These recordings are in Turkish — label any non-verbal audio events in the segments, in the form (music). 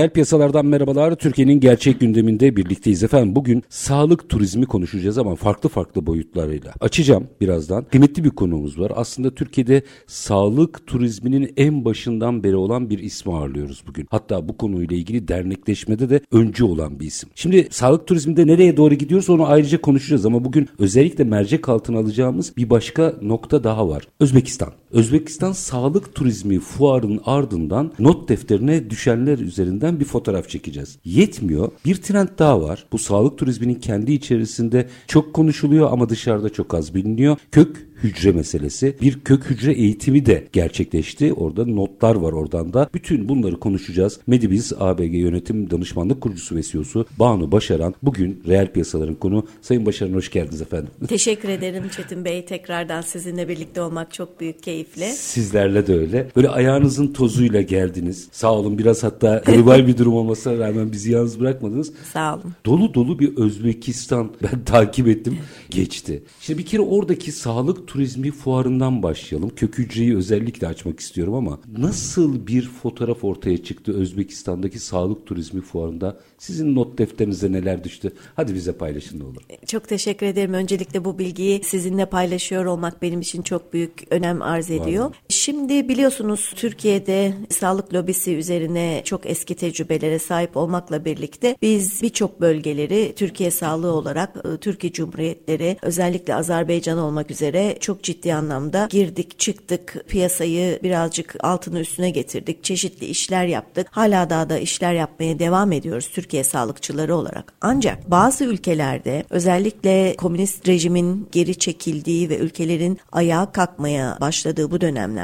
Reel piyasalardan merhabalar. Türkiye'nin gerçek gündeminde birlikteyiz efendim. Bugün sağlık turizmi konuşacağız ama farklı farklı boyutlarıyla. Açacağım birazdan. Kıymetli bir konuğumuz var. Aslında Türkiye'de sağlık turizminin en başından beri olan bir ismi ağırlıyoruz bugün. Hatta bu konuyla ilgili dernekleşmede de öncü olan bir isim. Şimdi sağlık turizminde nereye doğru gidiyoruz onu ayrıca konuşacağız ama bugün özellikle mercek altına alacağımız bir başka nokta daha var. Özbekistan. Özbekistan sağlık turizmi fuarının ardından not defterine düşenler üzerinden bir fotoğraf çekeceğiz. Yetmiyor. Bir trend daha var. Bu sağlık turizminin kendi içerisinde çok konuşuluyor ama dışarıda çok az biliniyor. Kök hücre meselesi. Bir kök hücre eğitimi de gerçekleşti. Orada notlar var oradan da. Bütün bunları konuşacağız. Medibiz ABG Yönetim Danışmanlık Kurucusu ve CEO'su Banu Başaran. Bugün reel piyasaların konu. Sayın Başaran hoş geldiniz efendim. Teşekkür ederim Çetin Bey. Tekrardan sizinle birlikte olmak çok büyük keyifle. Sizlerle de öyle. Böyle ayağınızın tozuyla geldiniz. Sağ olun biraz hatta global bir durum olmasına rağmen bizi yalnız bırakmadınız. Sağ olun. Dolu dolu bir Özbekistan ben takip ettim. Geçti. Şimdi bir kere oradaki sağlık turizmi fuarından başlayalım. Kök hücreyi özellikle açmak istiyorum ama nasıl bir fotoğraf ortaya çıktı Özbekistan'daki sağlık turizmi fuarında? Sizin not defterinize neler düştü? Hadi bize paylaşın ne olur. Çok teşekkür ederim. Öncelikle bu bilgiyi sizinle paylaşıyor olmak benim için çok büyük önem arz ediyor. Var. Şimdi biliyorsunuz Türkiye'de sağlık lobisi üzerine çok eski tecrübelere sahip olmakla birlikte biz birçok bölgeleri Türkiye sağlığı olarak e, Türkiye Cumhuriyetleri özellikle Azerbaycan olmak üzere çok ciddi anlamda girdik çıktık piyasayı birazcık altını üstüne getirdik. Çeşitli işler yaptık. Hala daha da işler yapmaya devam ediyoruz Türkiye sağlıkçıları olarak. Ancak bazı ülkelerde özellikle komünist rejimin geri çekildiği ve ülkelerin ayağa kalkmaya başladığı bu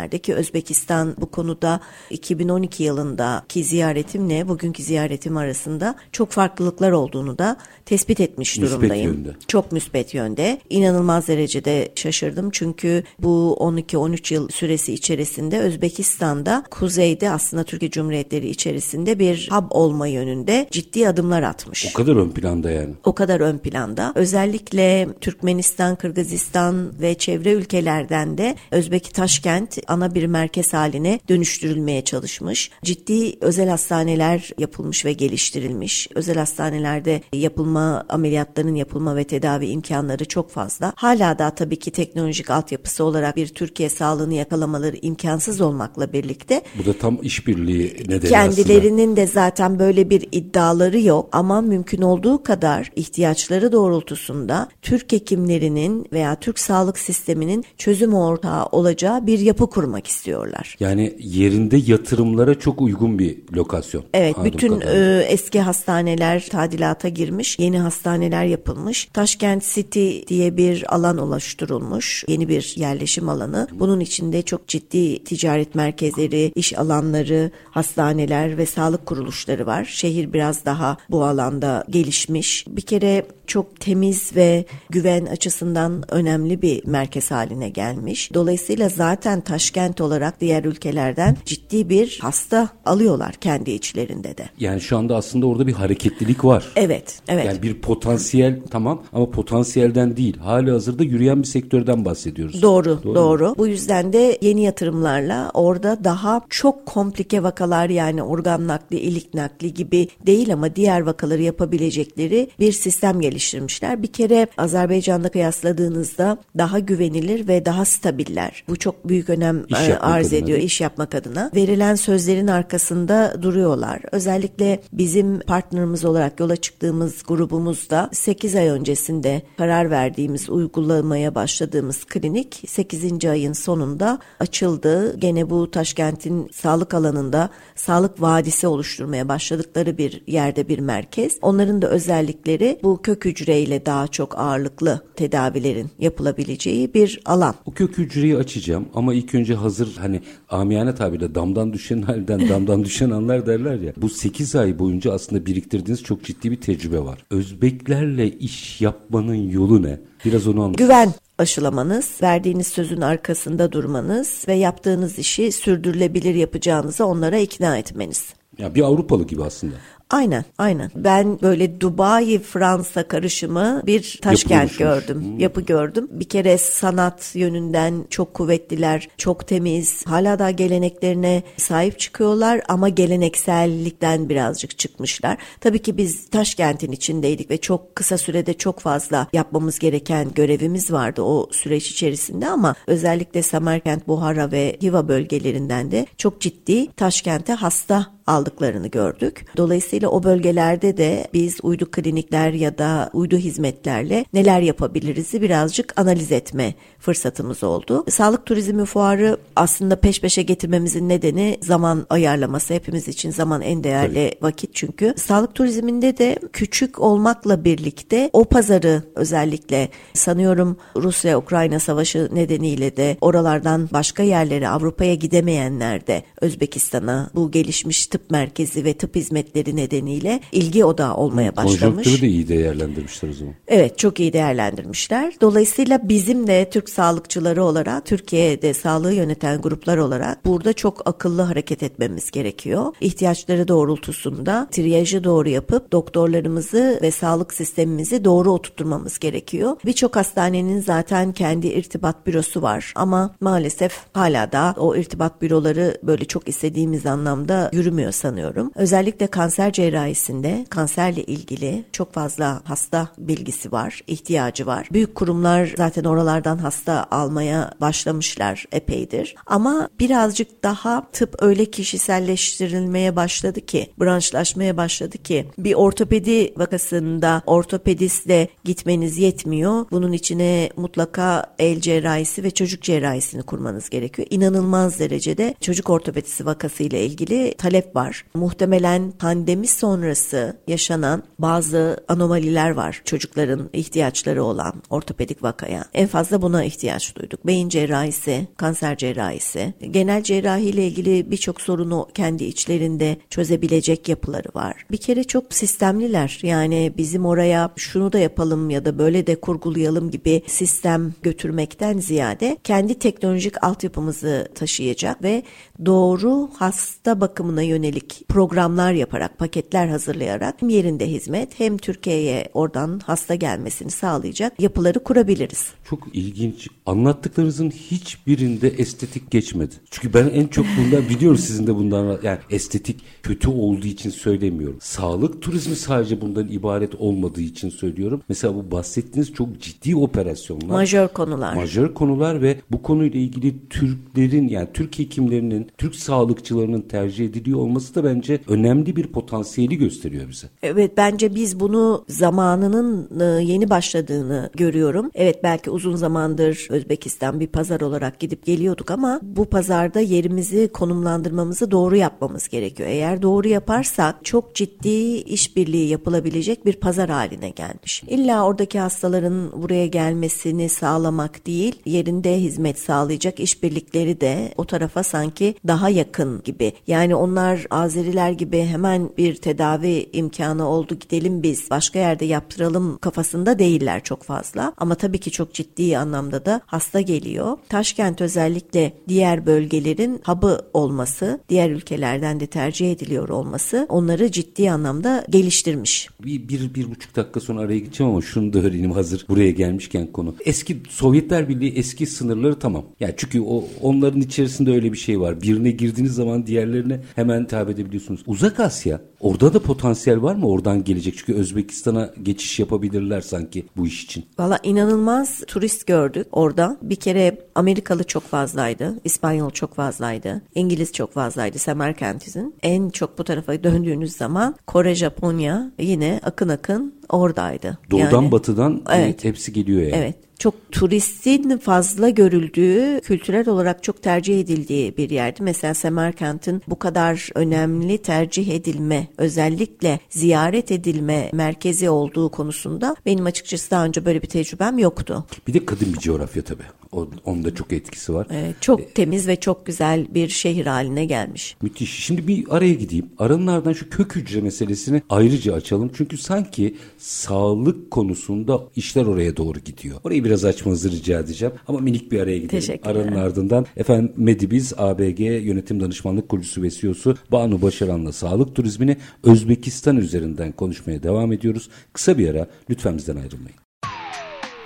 dönemlerdeki Özbekistan bu konuda 2012 yılındaki ziyaretimle bugünkü ziyaretim arasında çok farklılıklar olduğunu da tespit etmiş müspet durumdayım. Yönde. Çok müspet yönde. İnanılmaz derecede şaşırdım çünkü bu 12-13 yıl süresi içerisinde Özbekistan'da kuzeyde aslında Türkiye Cumhuriyetleri içerisinde bir hub olma yönünde ciddi adımlar atmış. O kadar ön planda yani. O kadar ön planda. Özellikle Türkmenistan, Kırgızistan ve çevre ülkelerden de Özbek Taşkent ana bir merkez haline dönüştürülmeye çalışmış. Ciddi özel hastaneler yapılmış ve geliştirilmiş. Özel hastanelerde yapılma, ameliyatların yapılma ve tedavi imkanları çok fazla. Hala da tabii ki teknolojik altyapısı olarak bir Türkiye sağlığını yakalamaları imkansız olmakla birlikte. Bu da tam işbirliği nedeni Kendilerinin aslında. de zaten böyle bir iddiaları yok ama mümkün olduğu kadar ihtiyaçları doğrultusunda Türk hekimlerinin veya Türk sağlık sisteminin çözüm ortağı olacağı bir yapı kurmak istiyorlar. Yani yerinde yatırımlara çok uygun bir lokasyon. Evet, bütün kadarıyla. e, eski hastaneler tadilata girmiş, yeni hastaneler yapılmış. Taşkent City diye bir alan oluşturulmuş, yeni bir yerleşim alanı. Bunun içinde çok ciddi ticaret merkezleri, iş alanları, hastaneler ve sağlık kuruluşları var. Şehir biraz daha bu alanda gelişmiş. Bir kere çok temiz ve güven açısından önemli bir merkez haline gelmiş. Dolayısıyla zaten Taşkent olarak diğer ülkelerden ciddi bir hasta alıyorlar kendi içlerinde de. Yani şu anda aslında orada bir hareketlilik var. Evet, evet. Yani bir potansiyel tamam ama potansiyelden değil. Hali hazırda yürüyen bir sektörden bahsediyoruz. Doğru, Doğru doğru. Bu yüzden de yeni yatırımlarla orada daha çok komplike vakalar yani organ nakli, ilik nakli gibi değil ama diğer vakaları yapabilecekleri bir sistem geliştirilmiş geliştirmişler. Bir kere Azerbaycan'da kıyasladığınızda daha güvenilir ve daha stabiller. Bu çok büyük önem e, arz adına ediyor iş yapmak adına. Verilen sözlerin arkasında duruyorlar. Özellikle bizim partnerimiz olarak yola çıktığımız grubumuzda 8 ay öncesinde karar verdiğimiz uygulamaya başladığımız klinik 8. ayın sonunda açıldı. Gene bu Taşkent'in sağlık alanında sağlık vadisi oluşturmaya başladıkları bir yerde bir merkez. Onların da özellikleri bu kök hücreyle daha çok ağırlıklı tedavilerin yapılabileceği bir alan. O kök hücreyi açacağım ama ilk önce hazır hani amiyane tabirle damdan düşen halden (laughs) damdan düşen anlar derler ya. Bu 8 ay boyunca aslında biriktirdiğiniz çok ciddi bir tecrübe var. Özbeklerle iş yapmanın yolu ne? Biraz onu anlat. Güven aşılamanız, verdiğiniz sözün arkasında durmanız ve yaptığınız işi sürdürülebilir yapacağınızı onlara ikna etmeniz. Ya bir Avrupalı gibi aslında. Aynen, aynen. Ben böyle Dubai, Fransa karışımı bir taşkent oluşmuş. gördüm, yapı gördüm. Bir kere sanat yönünden çok kuvvetliler, çok temiz. Hala da geleneklerine sahip çıkıyorlar ama geleneksellikten birazcık çıkmışlar. Tabii ki biz taşkentin içindeydik ve çok kısa sürede çok fazla yapmamız gereken görevimiz vardı o süreç içerisinde ama özellikle Samarkand, Buhara ve Hiva bölgelerinden de çok ciddi taşkente hasta aldıklarını gördük. Dolayısıyla o bölgelerde de biz uydu klinikler ya da uydu hizmetlerle neler yapabiliriz'i birazcık analiz etme fırsatımız oldu. Sağlık turizmi fuarı aslında peş peşe getirmemizin nedeni zaman ayarlaması. Hepimiz için zaman en değerli vakit çünkü. Sağlık turizminde de küçük olmakla birlikte o pazarı özellikle sanıyorum Rusya-Ukrayna savaşı nedeniyle de oralardan başka yerlere Avrupa'ya gidemeyenler de Özbekistan'a bu gelişmiş tıp merkezi ve tıp hizmetleri nedeniyle ilgi odağı olmaya başlamış. Konjonktürü de iyi değerlendirmişler o zaman. Evet çok iyi değerlendirmişler. Dolayısıyla bizim de Türk sağlıkçıları olarak Türkiye'de sağlığı yöneten gruplar olarak burada çok akıllı hareket etmemiz gerekiyor. İhtiyaçları doğrultusunda triyajı doğru yapıp doktorlarımızı ve sağlık sistemimizi doğru oturtmamız gerekiyor. Birçok hastanenin zaten kendi irtibat bürosu var ama maalesef hala da o irtibat büroları böyle çok istediğimiz anlamda yürümüyor sanıyorum. Özellikle kanser cerrahisinde kanserle ilgili çok fazla hasta bilgisi var, ihtiyacı var. Büyük kurumlar zaten oralardan hasta almaya başlamışlar epeydir. Ama birazcık daha tıp öyle kişiselleştirilmeye başladı ki, branşlaşmaya başladı ki bir ortopedi vakasında ortopedistle gitmeniz yetmiyor. Bunun içine mutlaka el cerrahisi ve çocuk cerrahisini kurmanız gerekiyor. İnanılmaz derecede çocuk ortopedisi vakası ile ilgili talep var. Muhtemelen pandemi sonrası yaşanan bazı anomaliler var çocukların ihtiyaçları olan ortopedik vakaya. En fazla buna ihtiyaç duyduk. Beyin cerrahisi, kanser cerrahisi, genel cerrahi ile ilgili birçok sorunu kendi içlerinde çözebilecek yapıları var. Bir kere çok sistemliler. Yani bizim oraya şunu da yapalım ya da böyle de kurgulayalım gibi sistem götürmekten ziyade kendi teknolojik altyapımızı taşıyacak ve doğru hasta bakımına yönelik programlar yaparak, paketler hazırlayarak hem yerinde hizmet hem Türkiye'ye oradan hasta gelmesini sağlayacak yapıları kurabiliriz. Çok ilginç. Anlattıklarınızın hiçbirinde estetik geçmedi. Çünkü ben en çok bundan (laughs) biliyorum sizin de bundan yani estetik kötü olduğu için söylemiyorum. Sağlık turizmi sadece bundan ibaret olmadığı için söylüyorum. Mesela bu bahsettiğiniz çok ciddi operasyonlar. Majör konular. Majör konular ve bu konuyla ilgili Türklerin yani Türk hekimlerinin, Türk sağlıkçılarının tercih ediliyor olması da bence önemli bir potansiyeli gösteriyor bize. Evet bence biz bunu zamanının e, yeni başladığını görüyorum. Evet belki uzun zamandır Özbekistan bir pazar olarak gidip geliyorduk ama bu pazarda yerimizi konumlandırmamızı doğru yapmamız gerekiyor. Eğer doğru yaparsak çok ciddi işbirliği yapılabilecek bir pazar haline gelmiş. İlla oradaki hastaların buraya gelmesini sağlamak değil, yerinde hizmet sağlayacak işbirlikleri de o tarafa sanki daha yakın gibi. Yani onlar Azeriler gibi hemen bir tedavi imkanı oldu gidelim biz başka yerde yaptıralım kafasında değiller çok fazla. Ama tabii ki çok ciddi anlamda da hasta geliyor. Taşkent özellikle diğer bölgelerin hub'ı olması, diğer ülkelerden de tercih ediliyor olması onları ciddi anlamda geliştirmiş. Bir, bir, bir buçuk dakika sonra araya gideceğim ama şunu da öğreneyim hazır buraya gelmişken konu. Eski Sovyetler Birliği eski sınırları tamam. Yani çünkü o onların içerisinde öyle bir şey var. Birine girdiğiniz zaman diğerlerine hemen hitap edebiliyorsunuz. Uzak Asya orada da potansiyel var mı oradan gelecek? Çünkü Özbekistan'a geçiş yapabilirler sanki bu iş için. Valla inanılmaz turist gördük orada. Bir kere Amerikalı çok fazlaydı. İspanyol çok fazlaydı. İngiliz çok fazlaydı Semerkant'in. En çok bu tarafa döndüğünüz zaman Kore, Japonya yine akın akın oradaydı. Doğudan Yani- batıdan Evet. hepsi geliyor yani. Evet. Çok turistin fazla görüldüğü, kültürel olarak çok tercih edildiği bir yerdi. Mesela Semerkant'ın bu kadar önemli tercih edilme, özellikle ziyaret edilme merkezi olduğu konusunda benim açıkçası daha önce böyle bir tecrübem yoktu. Bir de kadın bir coğrafya tabii. O, onun da çok etkisi var. Evet, çok temiz ve çok güzel bir şehir haline gelmiş. Müthiş. Şimdi bir araya gideyim. Aranlardan şu kök hücre meselesini ayrıca açalım. Çünkü sanki sağlık konusunda işler oraya doğru gidiyor. Orayı biraz açmanızı rica edeceğim. Ama minik bir araya gidelim. Teşekkürler. Aranın ardından efendim Medibiz ABG Yönetim Danışmanlık Kurucusu ve CEO'su Banu Başaran'la sağlık turizmini Özbekistan üzerinden konuşmaya devam ediyoruz. Kısa bir ara lütfen bizden ayrılmayın.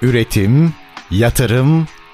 Üretim, yatırım,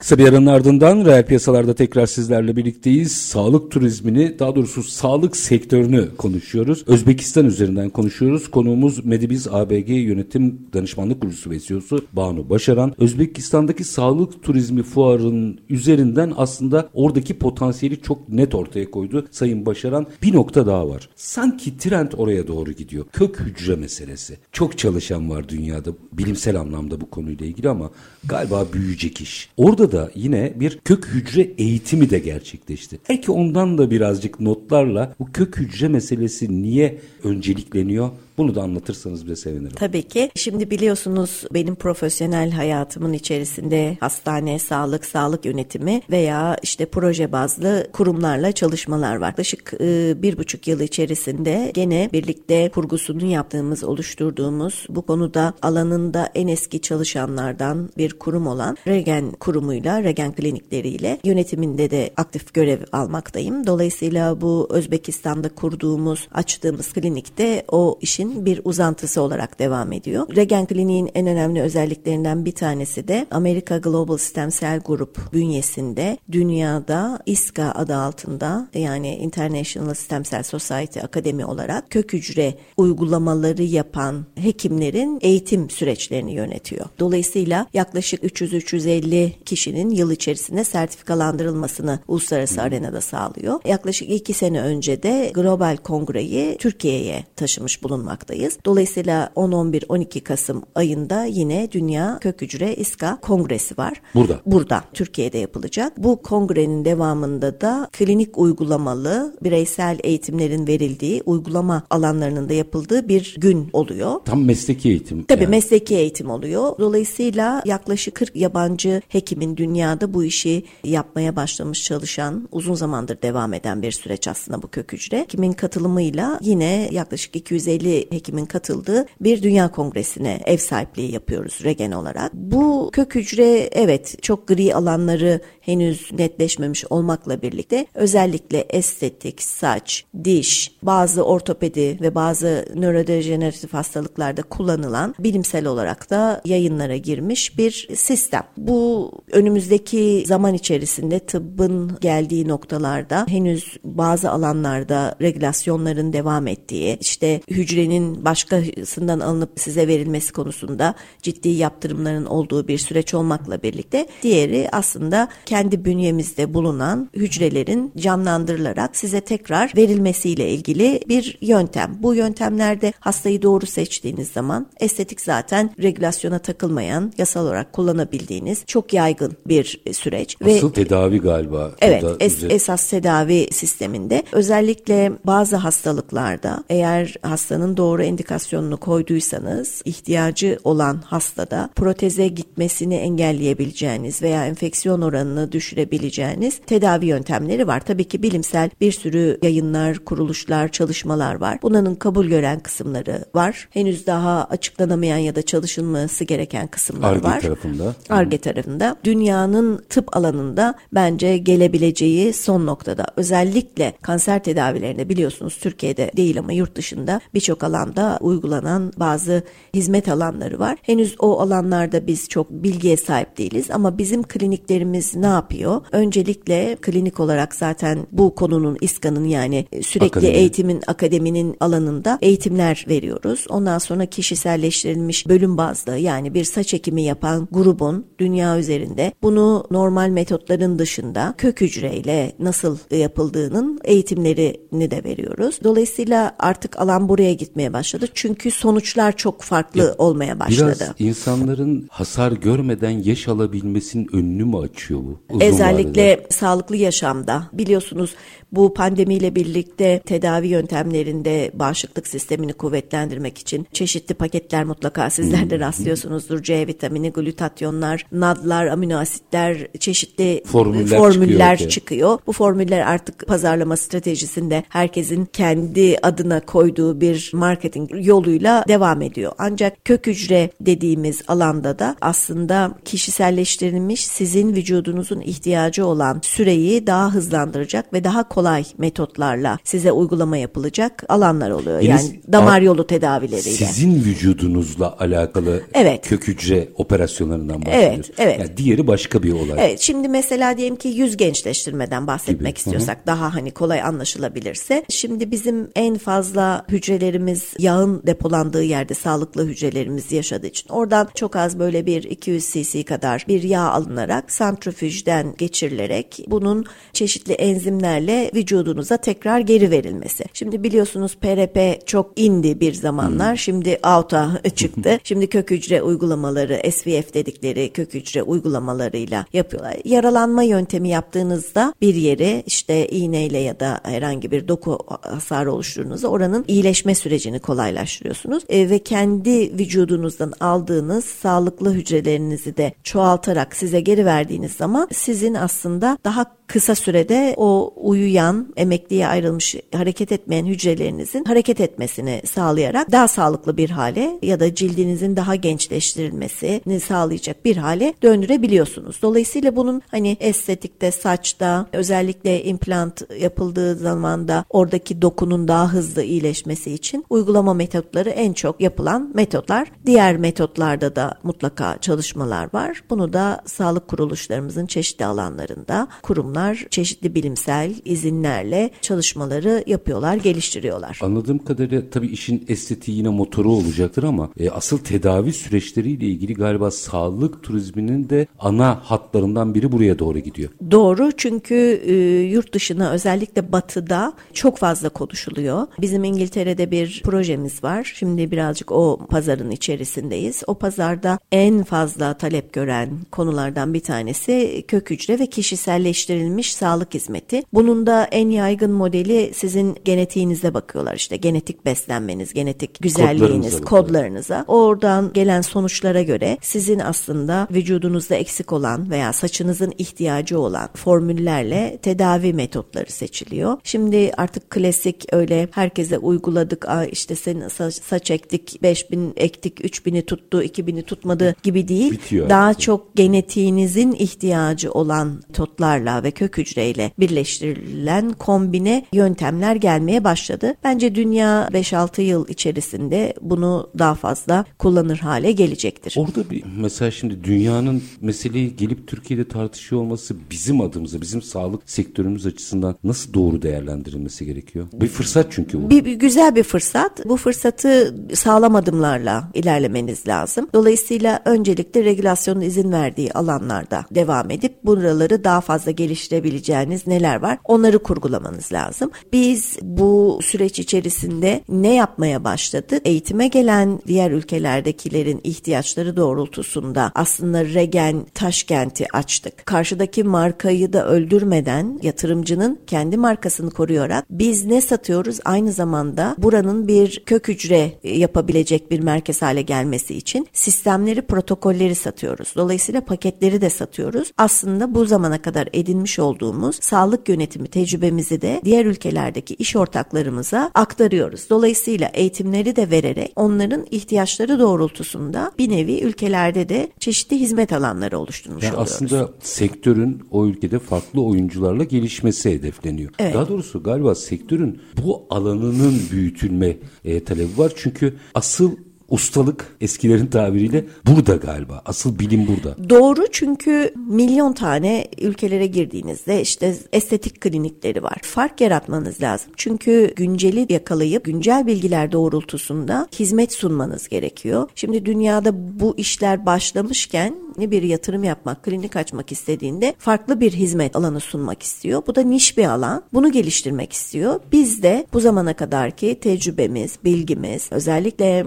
Kısa bir aranın ardından reel piyasalarda tekrar sizlerle birlikteyiz. Sağlık turizmini daha doğrusu sağlık sektörünü konuşuyoruz. Özbekistan üzerinden konuşuyoruz. Konuğumuz Medibiz ABG Yönetim Danışmanlık Kurucusu ve CEO'su Banu Başaran. Özbekistan'daki sağlık turizmi fuarının üzerinden aslında oradaki potansiyeli çok net ortaya koydu Sayın Başaran. Bir nokta daha var. Sanki trend oraya doğru gidiyor. Kök hücre meselesi. Çok çalışan var dünyada bilimsel anlamda bu konuyla ilgili ama galiba büyüyecek iş. Orada da yine bir kök hücre eğitimi de gerçekleşti. Belki ondan da birazcık notlarla bu kök hücre meselesi niye öncelikleniyor bunu da anlatırsanız bize sevinirim. Tabii ki. Şimdi biliyorsunuz benim profesyonel hayatımın içerisinde hastane, sağlık, sağlık yönetimi veya işte proje bazlı kurumlarla çalışmalar var. Yaklaşık e, bir buçuk yıl içerisinde gene birlikte kurgusunu yaptığımız, oluşturduğumuz bu konuda alanında en eski çalışanlardan bir kurum olan Regen kurumuyla, Regen klinikleriyle yönetiminde de aktif görev almaktayım. Dolayısıyla bu Özbekistan'da kurduğumuz, açtığımız klinikte o işin bir uzantısı olarak devam ediyor. Regen Kliniğin en önemli özelliklerinden bir tanesi de Amerika Global Stem Cell Group bünyesinde dünyada ISCA adı altında yani International Stem Cell Society Akademi olarak kök hücre uygulamaları yapan hekimlerin eğitim süreçlerini yönetiyor. Dolayısıyla yaklaşık 300-350 kişinin yıl içerisinde sertifikalandırılmasını uluslararası arenada sağlıyor. Yaklaşık iki sene önce de Global Kongre'yi Türkiye'ye taşımış bulunmaktayız. Dolayısıyla 10-11-12 Kasım ayında yine Dünya Kök Hücre İSKA Kongresi var. Burada. Burada Türkiye'de yapılacak. Bu kongrenin devamında da klinik uygulamalı bireysel eğitimlerin verildiği uygulama alanlarının da yapıldığı bir gün oluyor. Tam mesleki eğitim. Tabii yani. mesleki eğitim oluyor. Dolayısıyla yaklaşık 40 yabancı hekimin dünyada bu işi yapmaya başlamış çalışan uzun zamandır devam eden bir süreç aslında bu kök hücre. Hekimin katılımıyla yine yaklaşık 250 hekimin katıldığı bir dünya kongresine ev sahipliği yapıyoruz Regen olarak. Bu kök hücre evet çok gri alanları henüz netleşmemiş olmakla birlikte özellikle estetik, saç, diş, bazı ortopedi ve bazı nörodejeneratif hastalıklarda kullanılan bilimsel olarak da yayınlara girmiş bir sistem. Bu önümüzdeki zaman içerisinde tıbbın geldiği noktalarda henüz bazı alanlarda regülasyonların devam ettiği, işte hücrenin başkasından alınıp size verilmesi konusunda ciddi yaptırımların olduğu bir süreç olmakla birlikte diğeri aslında kendi bünyemizde bulunan hücrelerin canlandırılarak size tekrar verilmesiyle ilgili bir yöntem. Bu yöntemlerde hastayı doğru seçtiğiniz zaman estetik zaten regülasyona takılmayan, yasal olarak kullanabildiğiniz çok yaygın bir süreç. Asıl tedavi galiba. Evet, es- esas tedavi sisteminde özellikle bazı hastalıklarda eğer hastanın doğru indikasyonunu koyduysanız ihtiyacı olan hastada proteze gitmesini engelleyebileceğiniz veya enfeksiyon oranını düşürebileceğiniz tedavi yöntemleri var. Tabii ki bilimsel bir sürü yayınlar, kuruluşlar, çalışmalar var. Bunların kabul gören kısımları var. Henüz daha açıklanamayan ya da çalışılması gereken kısımlar Ar-Ge var. tarafında. ARGE tarafında. dünyanın tıp alanında bence gelebileceği son noktada. Özellikle kanser tedavilerinde biliyorsunuz Türkiye'de değil ama yurt dışında birçok alanda uygulanan bazı hizmet alanları var. Henüz o alanlarda biz çok bilgiye sahip değiliz ama bizim kliniklerimiz ne yapıyor? Öncelikle klinik olarak zaten bu konunun iskanın yani sürekli Akademi. eğitimin akademinin alanında eğitimler veriyoruz. Ondan sonra kişiselleştirilmiş bölüm bazlı yani bir saç ekimi yapan grubun dünya üzerinde bunu normal metotların dışında kök hücreyle nasıl yapıldığının eğitimlerini de veriyoruz. Dolayısıyla artık alan buraya gitmeye başladı. Çünkü sonuçlar çok farklı ya, olmaya başladı. Biraz insanların hasar görmeden yaş alabilmesinin önünü mü açıyor bu? Uzun Özellikle vadede? sağlıklı yaşamda biliyorsunuz bu pandemiyle birlikte tedavi yöntemlerinde bağışıklık sistemini kuvvetlendirmek için çeşitli paketler mutlaka sizler de rastlıyorsunuzdur. C vitamini, glutatyonlar, nadlar, amino asitler, çeşitli formüller, formüller çıkıyor, çıkıyor. Bu formüller artık pazarlama stratejisinde herkesin kendi adına koyduğu bir marketing yoluyla devam ediyor. Ancak kök hücre dediğimiz alanda da aslında kişiselleştirilmiş sizin vücudunuzun ihtiyacı olan süreyi daha hızlandıracak ve daha kolay metotlarla size uygulama yapılacak alanlar oluyor. Yani, yani damar yolu tedavileriyle. Sizin vücudunuzla alakalı evet. kök hücre operasyonlarından bahsediyoruz. Evet, evet. Yani diğeri başka bir olay. Evet, şimdi mesela diyelim ki yüz gençleştirmeden bahsetmek Gibi. istiyorsak Hı-hı. daha hani kolay anlaşılabilirse. Şimdi bizim en fazla hücrelerimiz yağın depolandığı yerde sağlıklı hücrelerimiz yaşadığı için oradan çok az böyle bir 200 cc kadar bir yağ alınarak santrifüjden geçirilerek bunun çeşitli enzimlerle vücudunuza tekrar geri verilmesi. Şimdi biliyorsunuz PRP çok indi bir zamanlar. Hmm. Şimdi out'a (laughs) çıktı. (laughs) Şimdi kök hücre uygulamaları, SVF dedikleri kök hücre uygulamalarıyla yapıyorlar. Yaralanma yöntemi yaptığınızda bir yere işte iğneyle ya da herhangi bir doku hasarı oluşturduğunuzda oranın iyileşme sürecini kolaylaştırıyorsunuz. E, ve kendi vücudunuzdan aldığınız sağlıklı hücrelerinizi de çoğaltarak size geri verdiğiniz zaman sizin aslında daha kısa sürede o uyuyan, emekliye ayrılmış, hareket etmeyen hücrelerinizin hareket etmesini sağlayarak daha sağlıklı bir hale ya da cildinizin daha gençleştirilmesini sağlayacak bir hale döndürebiliyorsunuz. Dolayısıyla bunun hani estetikte, saçta, özellikle implant yapıldığı zaman da oradaki dokunun daha hızlı iyileşmesi için uygulama metotları en çok yapılan metotlar. Diğer metotlarda da mutlaka çalışmalar var. Bunu da sağlık kuruluşlarımızın çeşitli alanlarında kurumlar uzmanlar çeşitli bilimsel izinlerle çalışmaları yapıyorlar, geliştiriyorlar. Anladığım kadarıyla tabii işin estetiği yine motoru olacaktır ama e, asıl tedavi süreçleriyle ilgili galiba sağlık turizminin de ana hatlarından biri buraya doğru gidiyor. Doğru çünkü e, yurt dışına özellikle batıda çok fazla konuşuluyor. Bizim İngiltere'de bir projemiz var. Şimdi birazcık o pazarın içerisindeyiz. O pazarda en fazla talep gören konulardan bir tanesi kök hücre ve kişiselleştirilmiş geliştirilmiş sağlık hizmeti. Bunun da en yaygın modeli sizin genetiğinize bakıyorlar işte genetik beslenmeniz, genetik güzelliğiniz, kodlarınıza. kodlarınıza. Oradan gelen sonuçlara göre sizin aslında vücudunuzda eksik olan veya saçınızın ihtiyacı olan formüllerle tedavi metotları seçiliyor. Şimdi artık klasik öyle herkese uyguladık Aa işte senin saç, saç ektik 5000 ektik 3000'i tuttu 2000'i tutmadı gibi değil. Bitiyor Daha artık. çok genetiğinizin ihtiyacı olan metotlarla ve kök hücreyle birleştirilen kombine yöntemler gelmeye başladı. Bence dünya 5-6 yıl içerisinde bunu daha fazla kullanır hale gelecektir. Orada bir mesela şimdi dünyanın meseleyi gelip Türkiye'de tartışıyor olması bizim adımıza, bizim sağlık sektörümüz açısından nasıl doğru değerlendirilmesi gerekiyor? Bir fırsat çünkü bu. Bir, bir güzel bir fırsat. Bu fırsatı sağlam adımlarla ilerlemeniz lazım. Dolayısıyla öncelikle regülasyonun izin verdiği alanlarda devam edip buraları daha fazla geliştirmek geliştirebileceğiniz neler var? Onları kurgulamanız lazım. Biz bu süreç içerisinde ne yapmaya başladık? Eğitime gelen diğer ülkelerdekilerin ihtiyaçları doğrultusunda aslında Regen Taşkent'i açtık. Karşıdaki markayı da öldürmeden yatırımcının kendi markasını koruyarak biz ne satıyoruz? Aynı zamanda buranın bir kök hücre yapabilecek bir merkez hale gelmesi için sistemleri, protokolleri satıyoruz. Dolayısıyla paketleri de satıyoruz. Aslında bu zamana kadar edinmiş edinmiş olduğumuz sağlık yönetimi tecrübemizi de diğer ülkelerdeki iş ortaklarımıza aktarıyoruz. Dolayısıyla eğitimleri de vererek onların ihtiyaçları doğrultusunda bir nevi ülkelerde de çeşitli hizmet alanları oluşturmuş yani oluyoruz. Aslında sektörün o ülkede farklı oyuncularla gelişmesi hedefleniyor. Evet. Daha doğrusu galiba sektörün bu alanının büyütülme e, talebi var. Çünkü asıl ustalık eskilerin tabiriyle burada galiba. Asıl bilim burada. Doğru çünkü milyon tane ülkelere girdiğinizde işte estetik klinikleri var. Fark yaratmanız lazım. Çünkü günceli yakalayıp güncel bilgiler doğrultusunda hizmet sunmanız gerekiyor. Şimdi dünyada bu işler başlamışken ne bir yatırım yapmak, klinik açmak istediğinde farklı bir hizmet alanı sunmak istiyor. Bu da niş bir alan. Bunu geliştirmek istiyor. Biz de bu zamana kadarki tecrübemiz, bilgimiz, özellikle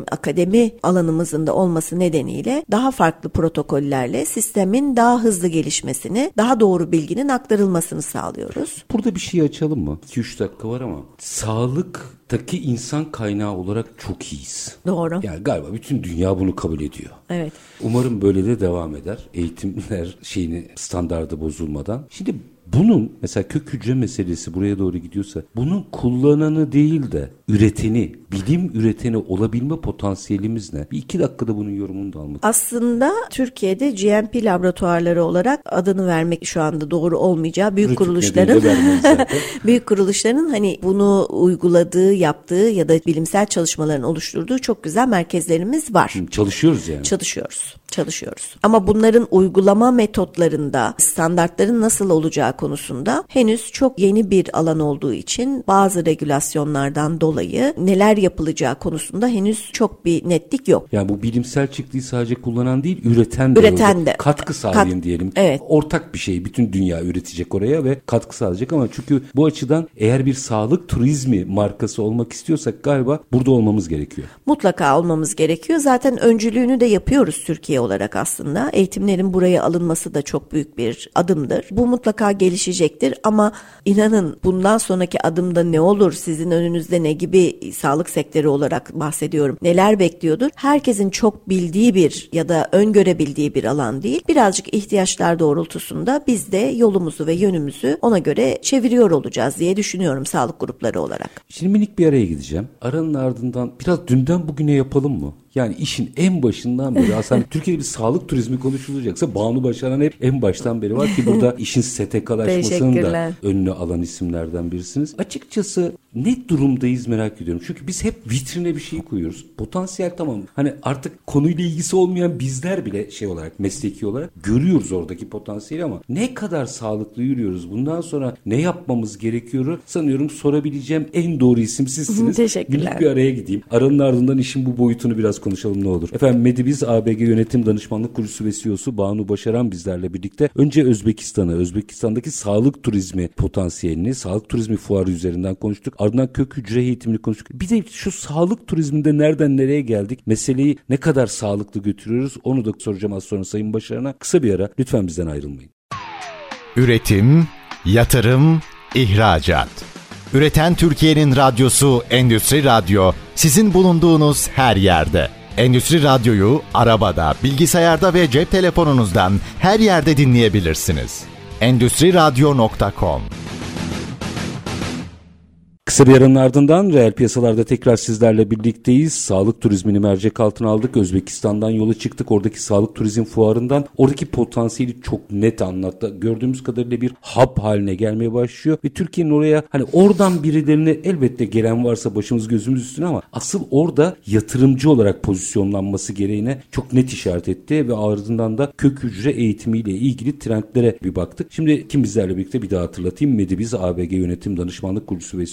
akademi alanımızın da olması nedeniyle daha farklı protokollerle sistemin daha hızlı gelişmesini, daha doğru bilginin aktarılmasını sağlıyoruz. Burada bir şey açalım mı? 2-3 dakika var ama sağlıktaki insan kaynağı olarak çok iyiyiz. Doğru. Yani galiba bütün dünya bunu kabul ediyor. Evet. Umarım böyle de devam eder. Eğitimler şeyini standardı bozulmadan. Şimdi bunun mesela kök hücre meselesi buraya doğru gidiyorsa bunun kullananı değil de üreteni, bilim üreteni olabilme potansiyelimiz ne? Bir iki dakikada bunun yorumunu da almak. Aslında Türkiye'de GMP laboratuvarları olarak adını vermek şu anda doğru olmayacağı büyük Rütük kuruluşların (laughs) büyük kuruluşların hani bunu uyguladığı, yaptığı ya da bilimsel çalışmaların oluşturduğu çok güzel merkezlerimiz var. Çalışıyoruz yani. Çalışıyoruz. Çalışıyoruz. Ama bunların uygulama metotlarında standartların nasıl olacağı konusunda henüz çok yeni bir alan olduğu için bazı regülasyonlardan dolayı neler yapılacağı konusunda henüz çok bir netlik yok. Yani bu bilimsel çıktıyı sadece kullanan değil, üreten de. Üreten öyle. de. Katkı sağlayın Kat- diyelim. Evet. Ortak bir şey. Bütün dünya üretecek oraya ve katkı sağlayacak ama çünkü bu açıdan eğer bir sağlık turizmi markası olmak istiyorsak galiba burada olmamız gerekiyor. Mutlaka olmamız gerekiyor. Zaten öncülüğünü de yapıyoruz Türkiye olarak aslında. Eğitimlerin buraya alınması da çok büyük bir adımdır. Bu mutlaka gelişecektir ama inanın bundan sonraki adımda ne olur? Sizin önünüzde ne gibi sağlık sektörü olarak bahsediyorum. Neler bekliyordur? Herkesin çok bildiği bir ya da öngörebildiği bir alan değil. Birazcık ihtiyaçlar doğrultusunda biz de yolumuzu ve yönümüzü ona göre çeviriyor olacağız diye düşünüyorum sağlık grupları olarak. Şimdi minik bir araya gideceğim. Aranın ardından biraz dünden bugüne yapalım mı? Yani işin en başından beri (laughs) aslında Türkiye'de bir sağlık turizmi konuşulacaksa Banu Başaran hep en baştan beri var ki burada (laughs) işin STK'laşmasının da önüne alan isimlerden birisiniz. Açıkçası ne durumdayız merak ediyorum. Çünkü biz hep vitrine bir şey koyuyoruz. Potansiyel tamam. Hani artık konuyla ilgisi olmayan bizler bile şey olarak mesleki olarak görüyoruz oradaki potansiyeli ama ne kadar sağlıklı yürüyoruz? Bundan sonra ne yapmamız gerekiyor? Sanıyorum sorabileceğim en doğru isim sizsiniz. Teşekkürler. Minik bir araya gideyim. Aranın ardından işin bu boyutunu biraz konuşalım ne olur. Efendim Medibiz ABG Yönetim Danışmanlık Kurucusu ve CEO'su Banu Başaran bizlerle birlikte. Önce Özbekistan'ı, Özbekistan'daki sağlık turizmi potansiyelini, sağlık turizmi fuarı üzerinden konuştuk. Ardından kök hücre eğitimini konuştuk. Bir de şu sağlık turizminde nereden nereye geldik? Meseleyi ne kadar sağlıklı götürüyoruz? Onu da soracağım az sonra Sayın Başaran'a. Kısa bir ara. Lütfen bizden ayrılmayın. Üretim, yatırım, ihracat. Üreten Türkiye'nin radyosu Endüstri Radyo sizin bulunduğunuz her yerde. Endüstri Radyo'yu arabada, bilgisayarda ve cep telefonunuzdan her yerde dinleyebilirsiniz. Endüstri Radyo.com Kısa bir aranın ardından reel piyasalarda tekrar sizlerle birlikteyiz. Sağlık turizmini mercek altına aldık. Özbekistan'dan yola çıktık. Oradaki sağlık turizm fuarından oradaki potansiyeli çok net anlattı. Gördüğümüz kadarıyla bir hub haline gelmeye başlıyor. Ve Türkiye'nin oraya hani oradan birilerine elbette gelen varsa başımız gözümüz üstüne ama asıl orada yatırımcı olarak pozisyonlanması gereğine çok net işaret etti. Ve ardından da kök hücre eğitimiyle ilgili trendlere bir baktık. Şimdi kim bizlerle birlikte bir daha hatırlatayım. Medibiz ABG Yönetim Danışmanlık Kurucusu ve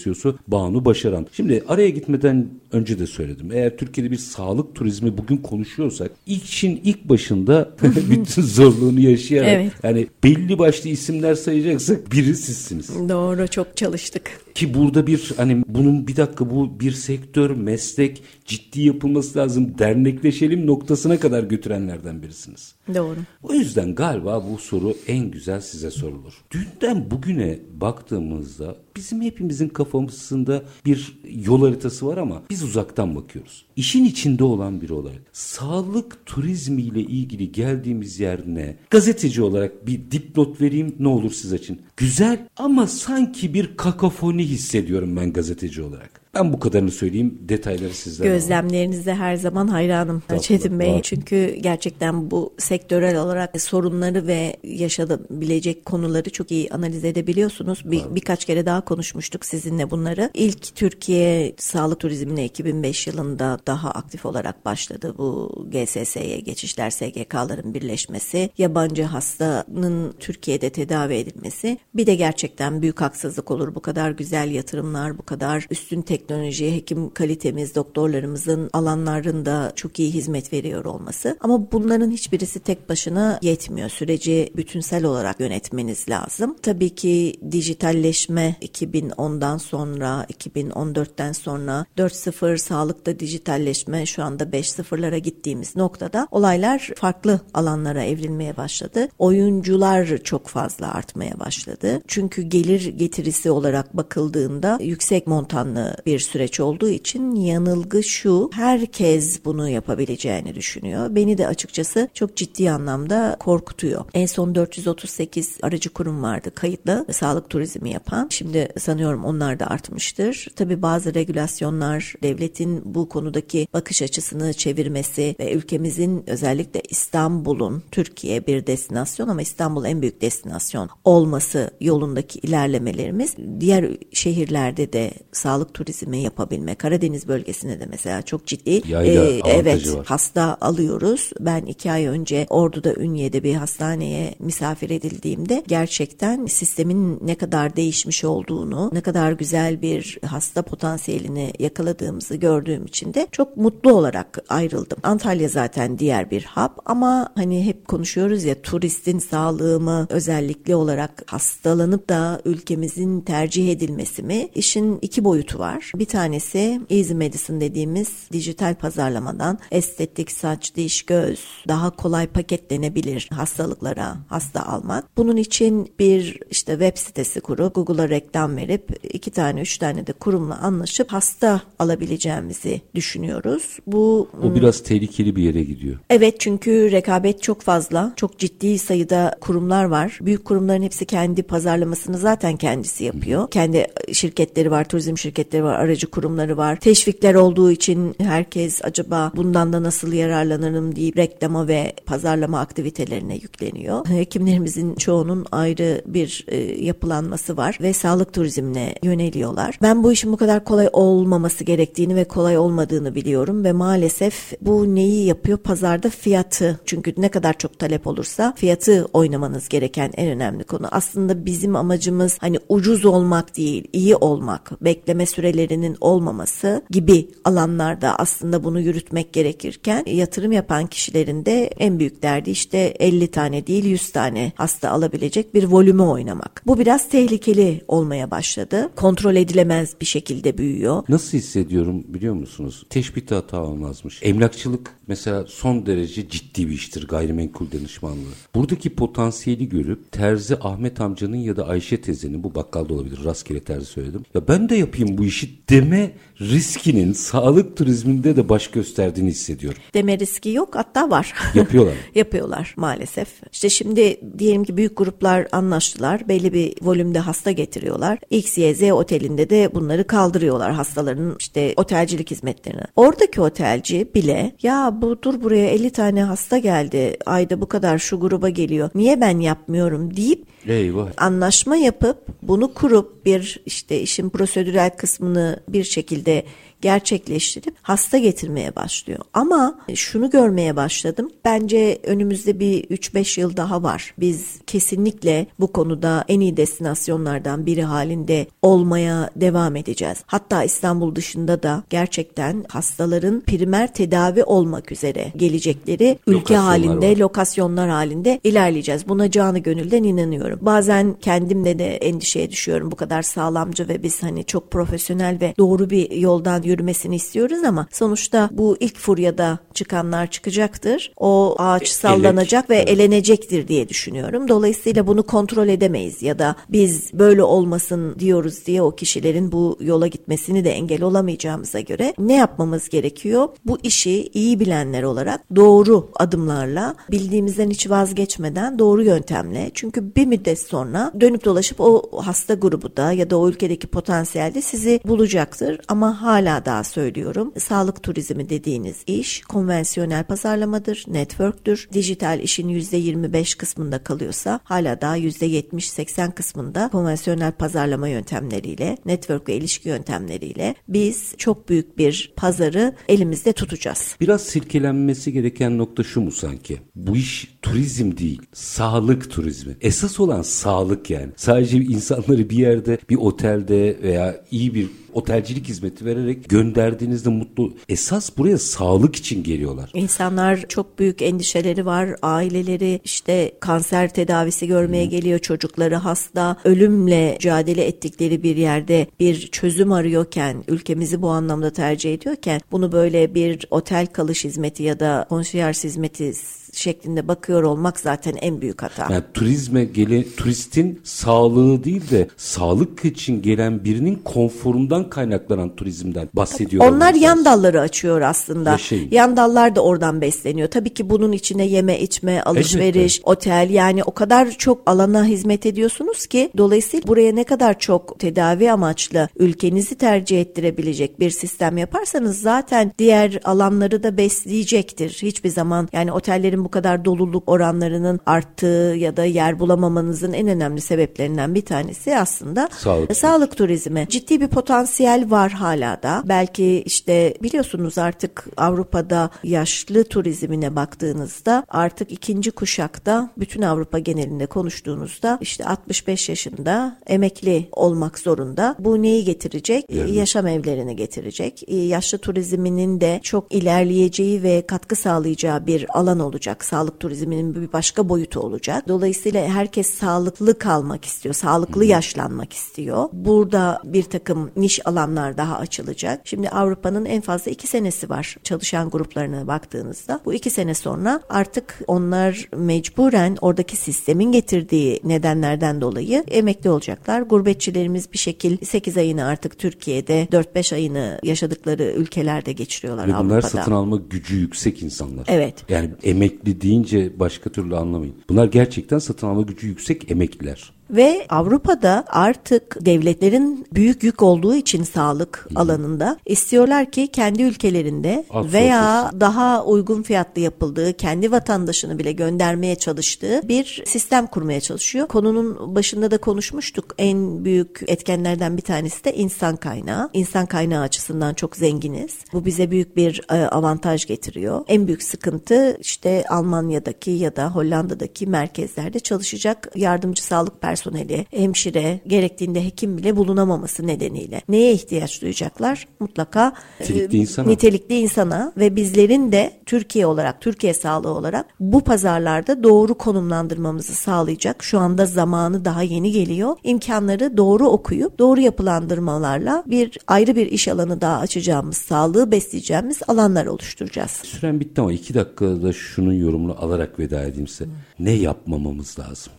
Banu Başaran. Şimdi araya gitmeden önce de söyledim. Eğer Türkiye'de bir sağlık turizmi bugün konuşuyorsak ilk işin ilk başında (laughs) bütün zorluğunu yaşayarak Evet. yani belli başlı isimler sayacaksak biri sizsiniz. Doğru çok çalıştık. Ki burada bir hani bunun bir dakika bu bir sektör, meslek ciddi yapılması lazım. Dernekleşelim noktasına kadar götürenlerden birisiniz. Doğru. O yüzden galiba bu soru en güzel size sorulur. Dünden bugüne baktığımızda bizim hepimizin kafamızda bir yol haritası var ama biz biz uzaktan bakıyoruz. İşin içinde olan biri olarak sağlık turizmiyle ilgili geldiğimiz yer ne? Gazeteci olarak bir dipnot vereyim ne olur siz için. Güzel ama sanki bir kakafoni hissediyorum ben gazeteci olarak. Ben bu kadarını söyleyeyim. Detayları sizden Gözlemlerinize her zaman hayranım Tabii, Çetin Bey. Var. Çünkü gerçekten bu sektörel olarak sorunları ve yaşanabilecek konuları çok iyi analiz edebiliyorsunuz. Bir, birkaç kere daha konuşmuştuk sizinle bunları. İlk Türkiye sağlık turizmine 2005 yılında daha aktif olarak başladı. Bu GSS'ye geçişler, SGK'ların birleşmesi, yabancı hastanın Türkiye'de tedavi edilmesi. Bir de gerçekten büyük haksızlık olur. Bu kadar güzel yatırımlar, bu kadar üstün tek teknoloji, hekim kalitemiz, doktorlarımızın alanlarında çok iyi hizmet veriyor olması. Ama bunların hiçbirisi tek başına yetmiyor. Süreci bütünsel olarak yönetmeniz lazım. Tabii ki dijitalleşme 2010'dan sonra, 2014'ten sonra 4.0 sağlıkta dijitalleşme şu anda 5.0'lara gittiğimiz noktada olaylar farklı alanlara evrilmeye başladı. Oyuncular çok fazla artmaya başladı. Çünkü gelir getirisi olarak bakıldığında yüksek montanlı bir süreç olduğu için yanılgı şu herkes bunu yapabileceğini düşünüyor. Beni de açıkçası çok ciddi anlamda korkutuyor. En son 438 aracı kurum vardı kayıtlı sağlık turizmi yapan. Şimdi sanıyorum onlar da artmıştır. Tabi bazı regülasyonlar devletin bu konudaki bakış açısını çevirmesi ve ülkemizin özellikle İstanbul'un Türkiye bir destinasyon ama İstanbul en büyük destinasyon olması yolundaki ilerlemelerimiz diğer şehirlerde de sağlık turizmi turizmi yapabilme. Karadeniz bölgesinde de mesela çok ciddi Yayla e, evet var. hasta alıyoruz. Ben iki ay önce Ordu'da Ünye'de bir hastaneye misafir edildiğimde gerçekten sistemin ne kadar değişmiş olduğunu, ne kadar güzel bir hasta potansiyelini yakaladığımızı gördüğüm için de çok mutlu olarak ayrıldım. Antalya zaten diğer bir hap ama hani hep konuşuyoruz ya turistin sağlığı mı özellikle olarak hastalanıp da ülkemizin tercih edilmesi mi? İşin iki boyutu var. Bir tanesi Easy Medicine dediğimiz dijital pazarlamadan estetik, saç, diş, göz daha kolay paketlenebilir hastalıklara hasta almak. Bunun için bir işte web sitesi kurup Google'a reklam verip iki tane üç tane de kurumla anlaşıp hasta alabileceğimizi düşünüyoruz. Bu o biraz tehlikeli bir yere gidiyor. Evet çünkü rekabet çok fazla. Çok ciddi sayıda kurumlar var. Büyük kurumların hepsi kendi pazarlamasını zaten kendisi yapıyor. Hı. Kendi şirketleri var, turizm şirketleri var, aracı kurumları var. Teşvikler olduğu için herkes acaba bundan da nasıl yararlanırım deyip reklama ve pazarlama aktivitelerine yükleniyor. Hekimlerimizin çoğunun ayrı bir e, yapılanması var ve sağlık turizmine yöneliyorlar. Ben bu işin bu kadar kolay olmaması gerektiğini ve kolay olmadığını biliyorum ve maalesef bu neyi yapıyor? Pazarda fiyatı. Çünkü ne kadar çok talep olursa fiyatı oynamanız gereken en önemli konu. Aslında bizim amacımız hani ucuz olmak değil, iyi olmak. Bekleme süreleri verinin olmaması gibi alanlarda aslında bunu yürütmek gerekirken yatırım yapan kişilerin de en büyük derdi işte 50 tane değil 100 tane hasta alabilecek bir volümü oynamak. Bu biraz tehlikeli olmaya başladı. Kontrol edilemez bir şekilde büyüyor. Nasıl hissediyorum biliyor musunuz? Teşbihte hata olmazmış. Emlakçılık mesela son derece ciddi bir iştir gayrimenkul danışmanlığı. Buradaki potansiyeli görüp terzi Ahmet amcanın ya da Ayşe teyzenin bu bakkalda olabilir rastgele terzi söyledim. Ya ben de yapayım bu işi deme riskinin sağlık turizminde de baş gösterdiğini hissediyorum. Deme riski yok hatta var. Yapıyorlar. (laughs) Yapıyorlar maalesef. İşte şimdi diyelim ki büyük gruplar anlaştılar. Belli bir volümde hasta getiriyorlar. X, Y, Z otelinde de bunları kaldırıyorlar hastaların işte otelcilik hizmetlerini. Oradaki otelci bile ya bu dur buraya 50 tane hasta geldi. Ayda bu kadar şu gruba geliyor. Niye ben yapmıyorum deyip Eyvah. Anlaşma yapıp bunu kurup bir işte işin prosedürel kısmını bir şekilde gerçekleştirip hasta getirmeye başlıyor. Ama şunu görmeye başladım. Bence önümüzde bir 3-5 yıl daha var. Biz kesinlikle bu konuda en iyi destinasyonlardan biri halinde olmaya devam edeceğiz. Hatta İstanbul dışında da gerçekten hastaların primer tedavi olmak üzere gelecekleri ülke halinde, var. lokasyonlar halinde ilerleyeceğiz. Buna canı gönülden inanıyorum. Bazen kendimde de endişeye düşüyorum. Bu kadar sağlamcı ve biz hani çok profesyonel ve doğru bir yoldan yürümesini istiyoruz ama sonuçta bu ilk furyada çıkanlar çıkacaktır. O ağaç sallanacak ve evet. elenecektir diye düşünüyorum. Dolayısıyla bunu kontrol edemeyiz ya da biz böyle olmasın diyoruz diye o kişilerin bu yola gitmesini de engel olamayacağımıza göre ne yapmamız gerekiyor? Bu işi iyi bilenler olarak doğru adımlarla bildiğimizden hiç vazgeçmeden doğru yöntemle çünkü bir müddet sonra dönüp dolaşıp o hasta grubu da ya da o ülkedeki potansiyelde sizi bulacaktır ama hala daha söylüyorum sağlık turizmi dediğiniz iş konvansiyonel pazarlamadır, network'tür. Dijital işin %25 kısmında kalıyorsa hala daha %70-80 kısmında konvansiyonel pazarlama yöntemleriyle, network ve ilişki yöntemleriyle biz çok büyük bir pazarı elimizde tutacağız. Biraz sirkelenmesi gereken nokta şu mu sanki? Bu iş turizm değil, sağlık turizmi. Esas olan sağlık yani. Sadece insanları bir yerde, bir otelde veya iyi bir otelcilik hizmeti vererek gönderdiğinizde mutlu. Esas buraya sağlık için geliyorlar. İnsanlar çok büyük endişeleri var. Aileleri işte kanser tedavisi görmeye hmm. geliyor. Çocukları hasta. Ölümle mücadele ettikleri bir yerde bir çözüm arıyorken, ülkemizi bu anlamda tercih ediyorken bunu böyle bir otel kalış hizmeti ya da konsiyerj hizmeti şeklinde bakıyor olmak zaten en büyük hata. Yani turizme gelen turistin sağlığı değil de sağlık için gelen birinin konforundan kaynaklanan turizmden bahsediyor. Onlar yan dalları açıyor aslında. Yaşayın. Yan dallar da oradan besleniyor. Tabii ki bunun içine yeme içme, alışveriş, Elbette. otel yani o kadar çok alana hizmet ediyorsunuz ki dolayısıyla buraya ne kadar çok tedavi amaçlı ülkenizi tercih ettirebilecek bir sistem yaparsanız zaten diğer alanları da besleyecektir. Hiçbir zaman yani otellerin bu kadar doluluk oranlarının arttığı ya da yer bulamamanızın en önemli sebeplerinden bir tanesi aslında sağlık, sağlık turizmi. Ciddi bir potansiyel var hala da. Belki işte biliyorsunuz artık Avrupa'da yaşlı turizmine baktığınızda artık ikinci kuşakta bütün Avrupa genelinde konuştuğunuzda işte 65 yaşında emekli olmak zorunda. Bu neyi getirecek? Yani. Yaşam evlerini getirecek. Yaşlı turizminin de çok ilerleyeceği ve katkı sağlayacağı bir alan olacak olacak. Sağlık turizminin bir başka boyutu olacak. Dolayısıyla herkes sağlıklı kalmak istiyor. Sağlıklı yaşlanmak istiyor. Burada bir takım niş alanlar daha açılacak. Şimdi Avrupa'nın en fazla iki senesi var çalışan gruplarına baktığınızda. Bu iki sene sonra artık onlar mecburen oradaki sistemin getirdiği nedenlerden dolayı emekli olacaklar. Gurbetçilerimiz bir şekil 8 ayını artık Türkiye'de 4-5 ayını yaşadıkları ülkelerde geçiriyorlar Ve bunlar Avrupa'da. satın alma gücü yüksek insanlar. Evet. Yani emekli emekli deyince başka türlü anlamayın. Bunlar gerçekten satın alma gücü yüksek emekliler. Ve Avrupa'da artık devletlerin büyük yük olduğu için sağlık Hı. alanında istiyorlar ki kendi ülkelerinde Alt veya daha uygun fiyatlı yapıldığı, kendi vatandaşını bile göndermeye çalıştığı bir sistem kurmaya çalışıyor. Konunun başında da konuşmuştuk. En büyük etkenlerden bir tanesi de insan kaynağı. İnsan kaynağı açısından çok zenginiz. Bu bize büyük bir e, avantaj getiriyor. En büyük sıkıntı işte Almanya'daki ya da Hollanda'daki merkezlerde çalışacak yardımcı sağlık personeli personeli, hemşire, gerektiğinde hekim bile bulunamaması nedeniyle neye ihtiyaç duyacaklar? Mutlaka nitelikli e, insana. nitelikli insana ve bizlerin de Türkiye olarak, Türkiye sağlığı olarak bu pazarlarda doğru konumlandırmamızı sağlayacak. Şu anda zamanı daha yeni geliyor. İmkanları doğru okuyup doğru yapılandırmalarla bir ayrı bir iş alanı daha açacağımız, sağlığı besleyeceğimiz alanlar oluşturacağız. Süren bitti ama iki dakikada şunun yorumunu alarak veda edeyim size. Ne yapmamamız lazım?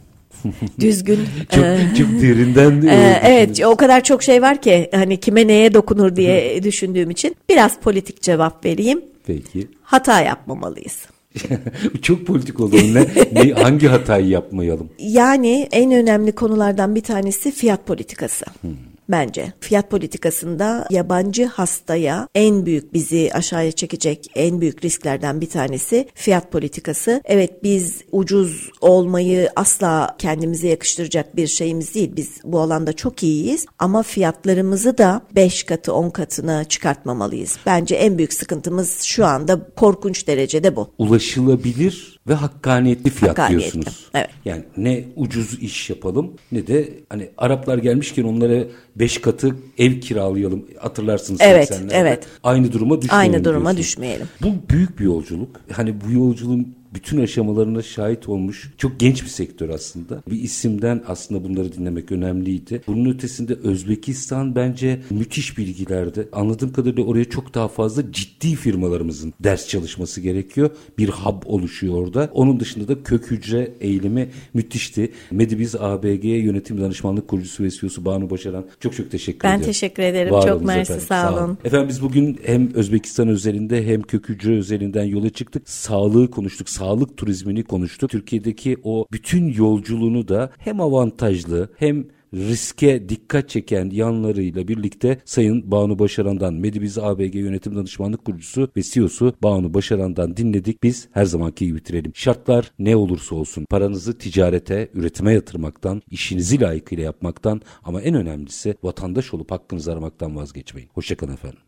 (laughs) düzgün. çok, e, çok derinden. E, evet o kadar çok şey var ki hani kime neye dokunur diye düşündüğüm için biraz politik cevap vereyim. Peki. Hata yapmamalıyız. (laughs) Çok politik oldu. Ne, ne, hangi hatayı yapmayalım? Yani en önemli konulardan bir tanesi fiyat politikası. Hmm bence. Fiyat politikasında yabancı hastaya en büyük bizi aşağıya çekecek en büyük risklerden bir tanesi fiyat politikası. Evet biz ucuz olmayı asla kendimize yakıştıracak bir şeyimiz değil. Biz bu alanda çok iyiyiz ama fiyatlarımızı da 5 katı 10 katına çıkartmamalıyız. Bence en büyük sıkıntımız şu anda korkunç derecede bu. Ulaşılabilir ve hakkaniyetli fiyat hakkaniyetli. diyorsunuz. Evet. Yani ne ucuz iş yapalım ne de hani Araplar gelmişken onlara beş katı ev kiralayalım hatırlarsınız. Evet, evet. Aynı duruma düşmeyelim. Aynı duruma diyorsun. düşmeyelim. Bu büyük bir yolculuk. Hani bu yolculuğun bütün aşamalarına şahit olmuş çok genç bir sektör aslında. Bir isimden aslında bunları dinlemek önemliydi. Bunun ötesinde Özbekistan bence müthiş bilgilerde. Anladığım kadarıyla oraya çok daha fazla ciddi firmalarımızın ders çalışması gerekiyor. Bir hub oluşuyor orada. Onun dışında da kök hücre eğilimi müthişti. Medibiz ABG Yönetim Danışmanlık Kurucusu ve CEO'su Banu Başaran çok çok teşekkür ben ediyorum. Ben teşekkür ederim. Var çok mersi efendim. sağ olun. Efendim biz bugün hem Özbekistan özelinde hem kök hücre özelinden yola çıktık. Sağlığı konuştuk. Sağlık turizmini konuştuk. Türkiye'deki o bütün yolculuğunu da hem avantajlı hem riske dikkat çeken yanlarıyla birlikte Sayın Banu Başaran'dan Medibiz ABG Yönetim Danışmanlık Kurucusu ve CEO'su Banu Başaran'dan dinledik. Biz her zamanki gibi bitirelim. Şartlar ne olursa olsun paranızı ticarete, üretime yatırmaktan, işinizi layıkıyla yapmaktan ama en önemlisi vatandaş olup hakkınızı aramaktan vazgeçmeyin. Hoşçakalın efendim.